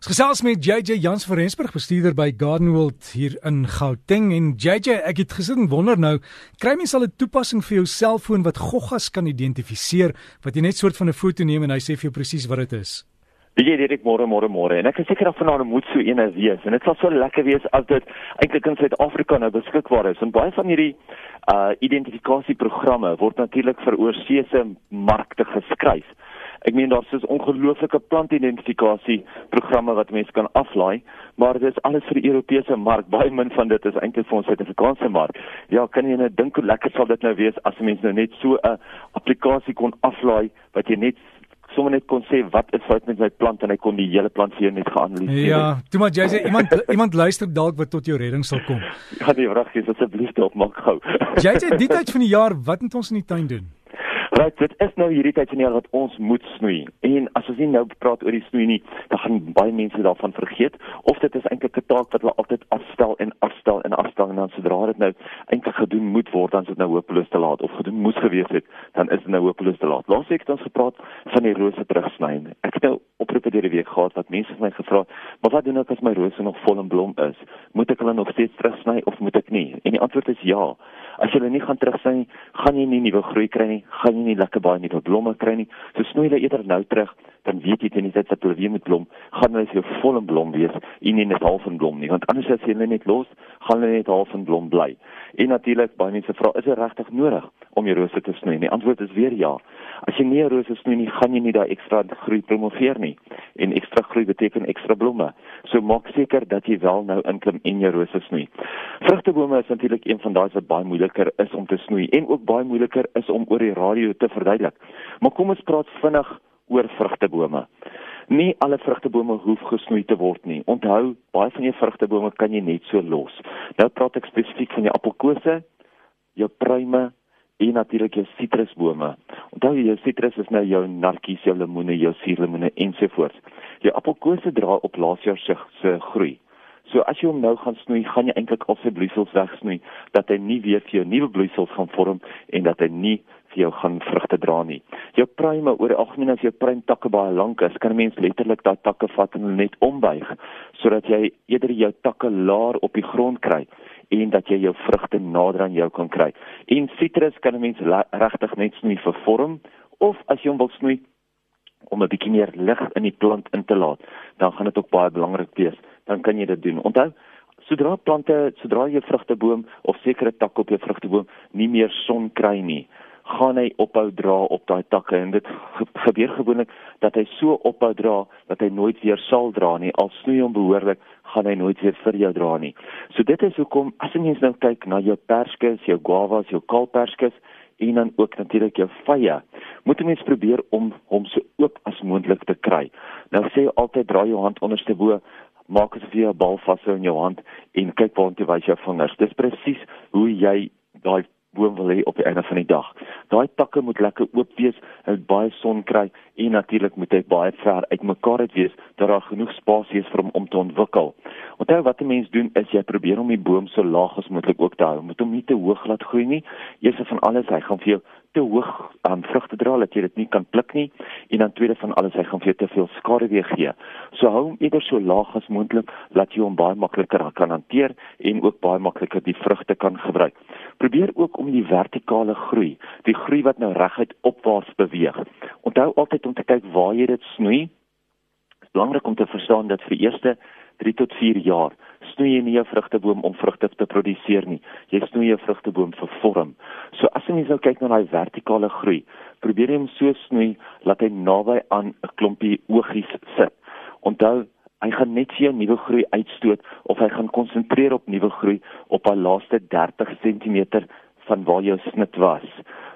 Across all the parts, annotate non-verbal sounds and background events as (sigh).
Ons gesels met JJ Jans van Rensburg, bestuurder by Gardenwold hier in Gauteng en JJ, ek het gesit en wonder nou, kry mens al 'n toepassing vir jou selfoon wat goggas kan identifiseer, wat jy net soort van 'n foto neem en hy sê vir jou presies wat dit is? Wie jy dit môre môre môre en ek is seker dat vanaand moet so eene wees en dit sal so lekker wees as dit eintlik in Suid-Afrika nou beskikbaar is. En baie van hierdie uh identifikasieprogramme word natuurlik vir oorseese markte geskryf. Ek meen daar's so 'n ongelooflike plantidentifikasie programme wat mense kan aflaai, maar dit is alles vir die Europese mark. Baie min van dit is eintlik vir ons Suid-Afrikaanse mark. Ja, kan jy net dink hoe lekker sal dit nou wees as mense nou net so 'n applikasie kon aflaai wat jy net sommer net kon sê wat is fout met my plant en hy kon die hele plant vir jou net geanaliseer. Ja, toe maar jy sê iemand (laughs) iemand luister dalk wat tot jou redding sal kom. Ja, nee, wraggies asseblief op maak gou. jy sê die tyd van die jaar, wat moet ons in die tuin doen? Right, dit is nou hierdie tyd van die jaar wat ons moet snoei. En as ons nie nou praat oor die snoei nie, dan gaan baie mense daarvan vergeet of dit is eintlik 'n taak wat hulle altyd afstel en afstel en afstel en dan sodra dit nou eintlik gedoen moet word, dan is dit nou hopeloos te laat of gedoen moes gewees het, dan is dit nou hopeloos te laat. Laasweek het ons gepraat van die rose terugsny. Ek het nou oproepe deur die week gehad wat mense vir my gevra, "Maar wat doen ek as my rose nog vol in blom is? Moet ek hulle nog steeds terugsny of moet ek nie?" En die antwoord is ja. As jy hulle nie gaan terugsny nie, gaan jy nie nuwe groei kry nie, gaan jy nie lekker baie nuwe blomme kry nie. So snoei hulle eerder nou terug, dan weet jy teen die tyd dat hulle weer moet blom, gaan hulle vir vol in blom wees en nie net half in blom nie. Want anders as jy hulle net los, gaan hulle net half in blom bly. En natuurlik baie mense vra, is dit regtig nodig om jou rose te snoei? Die antwoord is weer ja. As jy nie rose snoei nie, gaan jy nie daai ekstra groei promoveer nie. En ekstra groei beteken ekstra blomme. So maak seker dat jy wel nou inklim en jou rose snoei. Vrugtebome is natuurlik een van daai wat baie moeiliker is om te snoei en ook baie moeiliker is om oor die radio te verduidelik. Maar kom ons praat vinnig oor vrugtebome. Nie alle vrugtebome hoef gesnoei te word nie. Onthou, baie van jou vrugtebome kan jy net so los. Nou praat ek spesifiek van jou appelkose, jou pruime en natuurlik jou sitrusbome. Onthou jou sitrus is nou jou narkies, jou lemoene, jou suurlemoene ensovoorts. Jou appelkose dra op laasjaar se se groei. So as jy hom nou gaan snoei, gaan jy eintlik al sy bloeisels wegsnoei dat hy nie weer vir jou nuwe bloeisels gaan vorm en dat hy nie vir jou gaan vrugte dra nie. Jou pruime oor algemeen as jou pruimtakke baie lank is, kan 'n mens letterlik daai takke vat en net ombuig sodat jy eerder jou takke laer op die grond kry en dat jy jou vrugte nader aan jou kan kry. En sitrus kan 'n mens regtig net snoei vir vorm of as jy hom wil snoei om 'n bietjie meer lig in die plant in te laat, dan gaan dit ook baie belangrik wees. Dan kan jy dit doen. Onthou, sodra plante, sodra jy vrugteboom of sekere tak op jou vrugteboom nie meer son kry nie, gaan hy ophou dra op daai takke en dit gebeur gewoonlik dat hy so ophou dra dat hy nooit weer sal dra nie. Al snoei hom behoorlik, gaan hy nooit weer vir jou dra nie. So dit is hoekom as jy mens nou kyk na jou perskes, jou guavas, jou kalperskes en dan ook natuurlik jou vye. Moet jy mens probeer om hom so oop as moontlik te kry. Nou sê altyd draai jou hand onderste bo, maak asof jy 'n bal vashou in jou hand en kyk waartoe wys jou vingers. Dis presies hoe jy daai boom wil hê op die einde van die dag. Daai takke moet lekker oop wees, hy moet baie son kry en natuurlik moet hy baie ver uitmekaar uit wees dat daar genoeg spasie is vir hom om te ontwikkel. Onthou wat 'n mens doen is jy probeer om die boom so laag as moontlik ook te hou. Moet hom nie te hoog laat groei nie. Eers van alles, hy gaan vir jou te hoog aan um, vrugte dra dat jy dit nie kan pluk nie en dan tweede van alles hy gaan vir jou te veel skaduwee gee. So hou hom eerder so laag as moontlik dat jy hom baie makliker kan hanteer en ook baie makliker die vrugte kan gebruik. Probeer ook om die vertikale groei, die groei wat nou reguit opwaarts beweeg. Onthou altyd om te kyk waar jy dit snoei. Dit is belangrik om te verstaan dat vir eerste 3 tot 4 jaar snoei jy nie 'n vrugteboom om vrugte te produseer nie. Jy snoei 'n vrugteboom vir vorm. So as jy nou kyk na daai vertikale groei, probeer jy hom so snoei dat hy naby aan 'n klompie oogies sit. Onthou, hy gaan net vir jou nuwe groei uitstoot of hy gaan konsentreer op nuwe groei op haar laaste 30 cm van waar jou snit was.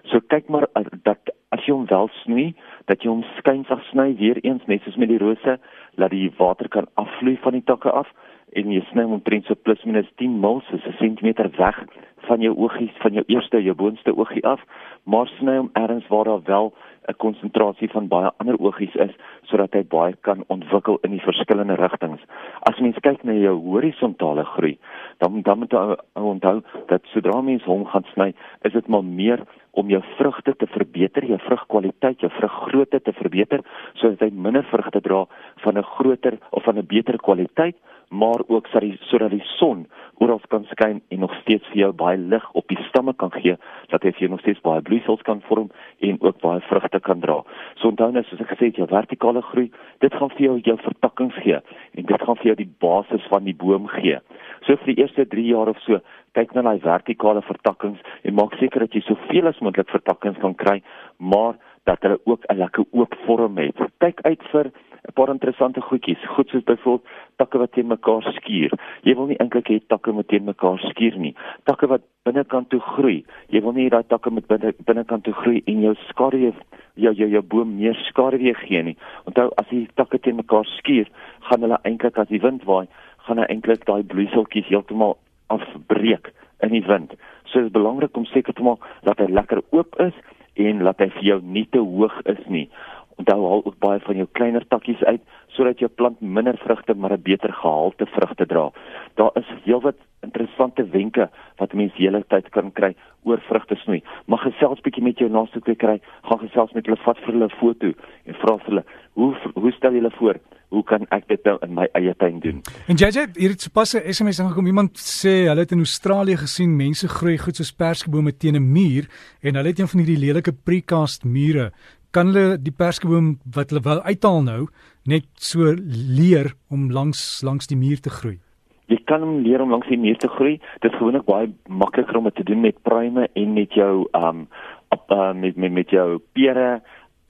So kyk maar uh, dat as jy hom wel snoei, dat jy hom skynsag sny weer eens net soos met die rose, dat die water kan afvloei van die takke af en jy sny hom omtrent so plus minus 10 mil, so 'n sentimeter weg van jou oogies van jou eerste jou boonste oogie af, maar sny hom ergens waar daar wel 'n konsentrasie van baie ander oogies is sodat hy baie kan ontwikkel in die verskillende rigtings. As mens kyk na jou horisontale groei, dan dan moet jy onthou dat sodra mens hom gaan sny, is dit maar meer om jou vrugte te verbeter, jou vrugkwaliteit, jou vruggrootte te verbeter sodat hy minder vrugte dra van 'n groter of van 'n beter kwaliteit, maar ook sodat die sodat die son oral kan skyn en nog steeds vir jou baie lig op die stamme kan gee, dat hy vir jou nog steeds baie bloeisels kan vorm en ook baie vrugte kan dra. So onthou net soos ek gesê het, jou vertikale groei, dit gaan vir jou jou vertakkings gee en dit gaan vir jou die basis van die boom gee. So vir die eerste 3 jaar of so, kyk na daai vertikale vertakkings en maak seker dat jy soveel as moontlik vertakkings kan kry, maar dat hulle ook 'n lekker oop vorm het. Kyk uit vir 'n paar interessante goedjies. Goed soos byvoorbeeld takke wat teen mekaar skuur. Jy wil nie eintlik hê takke moet teen mekaar skuur nie. Takke wat binnekant toe groei. Jy wil nie daai takke met binne binnekant toe groei en jou skadu jou jou jou boom meer skadu gee nie. Onthou as die takke teen mekaar skuur, gaan hulle eintlik as die wind waai, gaan hy eintlik daai bloeiseltjies heeltemal afbreek in die wind. So dit is belangrik om seker te maak dat hy lekker oop is en laat hy vir jou nie te hoog is nie. Onthou haal ook baie van jou kleiner takkies uit sodat jou plant minder vrugte maar 'n beter gehalte vrugte dra. Daar is heelwat interessante wenke wat mense hele tyd kan kry oor vrugte snoei. Mag gesels bietjie met jou naaste kry, gaan gesels met hulle, vat vir hulle 'n foto en vra vir hulle, "Hoe hoe stel julle voor? Hoe kan ek dit nou in my eie tuin doen?" En JJ, hier het sopas 'n SMS ingekom. Iemand sê hulle het in Australië gesien mense groei goed soos perskebome teen 'n muur en hulle het een van hierdie lelike precast mure kan hulle die perskeboom wat hulle wou uithaal nou net so leer om langs langs die muur te groei. Jy kan hom leer om langs die muur te groei. Dit is gewoonlik baie makliker om dit te doen met pruime en met jou um op uh, met met met jou pere,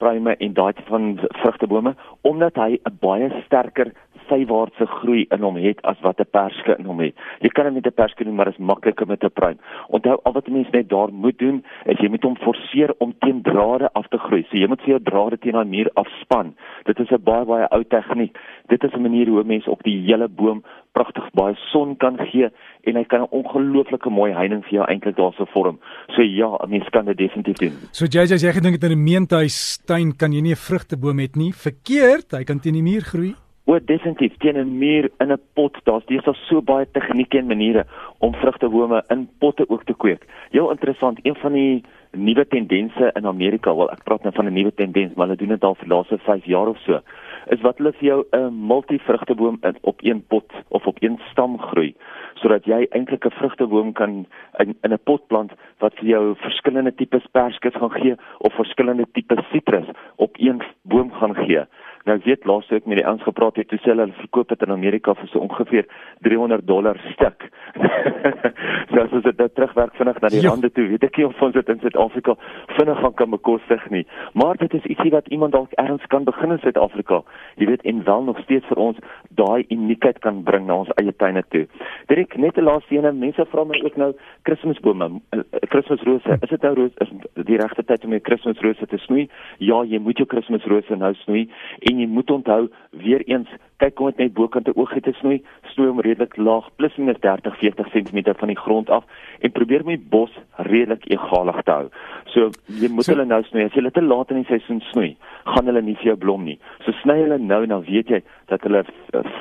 pruime en daai van vrugtebome omdat hy 'n baie sterker sywaartse groei in hom het as wat 'n perske in hom het. Jy kan hom met 'n perske doen, maar is makliker met 'n pruim. Onthou al wat 'n mens net daar moet doen, is jy moet hom forceer om teen drade af te groei. So jy moet jou drade teen daai muur afspan. Dit is 'n baie baie ou tegniek. Dit is 'n manier hoe mense op die hele boom pragtig baie son kan gee en hy kan 'n ongelooflike mooi heining vir jou eintlik daarso vorm. So ja, mens kan dit definitief doen. So jy jy gedink dit in 'n meentuis tuin kan jy nie 'n vrugteboom hê nie. Verkeerd, hy kan teen die muur groei. O, definitief teen 'n muur in 'n pot. Daar's deesdae so baie tegnieke en maniere om vrugtebome in potte ook te kweek. Heel interessant, een van die nuwe tendense in Amerika, wel ek praat nou van 'n nuwe tendens, maar hulle doen dit al vir die laaste 5 jaar of so, is wat hulle vir jou 'n multivrugteboom op een pot of op een stam groei, sodat jy eintlik 'n vrugteboom kan in in 'n pot plant wat vir jou verskillende tipes perskes gaan gee of verskillende tipes sitrus op een boom gaan gee. Nou weet laas ek met die ouens gepraat het, toe sê hulle verkoop dit in Amerika vir so ongeveer 300 dollar stuk. (laughs) so as dit nou terugwerk vinnig na die ja. lande toe, weet ek nie of ons dit in Suid-Afrika vinnig gaan kan bekostig nie. Maar dit is ietsie wat iemand dalk ergens kan begin in Suid-Afrika. Jy weet en wel nog steeds vir ons daai uniekheid kan bring na ons eie tuine toe. Direk net 'n laaste ene, mense vra my ook nou Kersbome, eh, eh, Kersrose. Is dit nou roos is die regte tyd om 'n Kersrose te snoei? Ja, jy moet jou Kersrose nou snoei. En en jy moet onthou weer eens kyk kom dit net bokant 'n oogie te snoei snoei hom redelik laag plus minus 30 40 cm van die grond af en probeer om die bos redelik egalig te hou. So jy moet so, hulle nou snoei. As jy hulle te laat in die seisoen snoei gaan hulle nie vir jou blom nie. So sny hulle nou dan weet jy dat hulle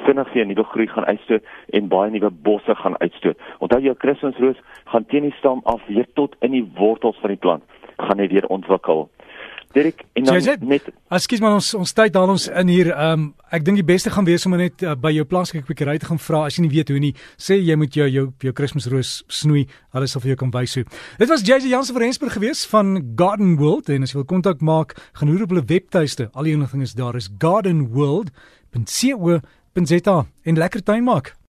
vinnig vir 'n nuwe groei gaan uitstoot en baie nuwe bosse gaan uitstoot. Onthou jou Kersroos gaan teen die stam af weer tot in die wortels van die plant gaan hy weer ontwikkel Dirk en dan Jazet, net Ekskuus maar ons ons tyd haal ons in hier. Ehm um, ek dink die beste gaan wees om net uh, by jou plaaslike kwekery te gaan vra as jy nie weet hoe nie. Sê jy moet jou jou jou Kersroos snoei. Hulle sal vir jou kan wys hoe. Dit was JJ Jansen van Rensburg gewees van Garden World en as jy wil kontak maak, gaan hoor op hulle webtuiste. Al die inligting is daar is gardenworld.co.za en lekker tuin maak.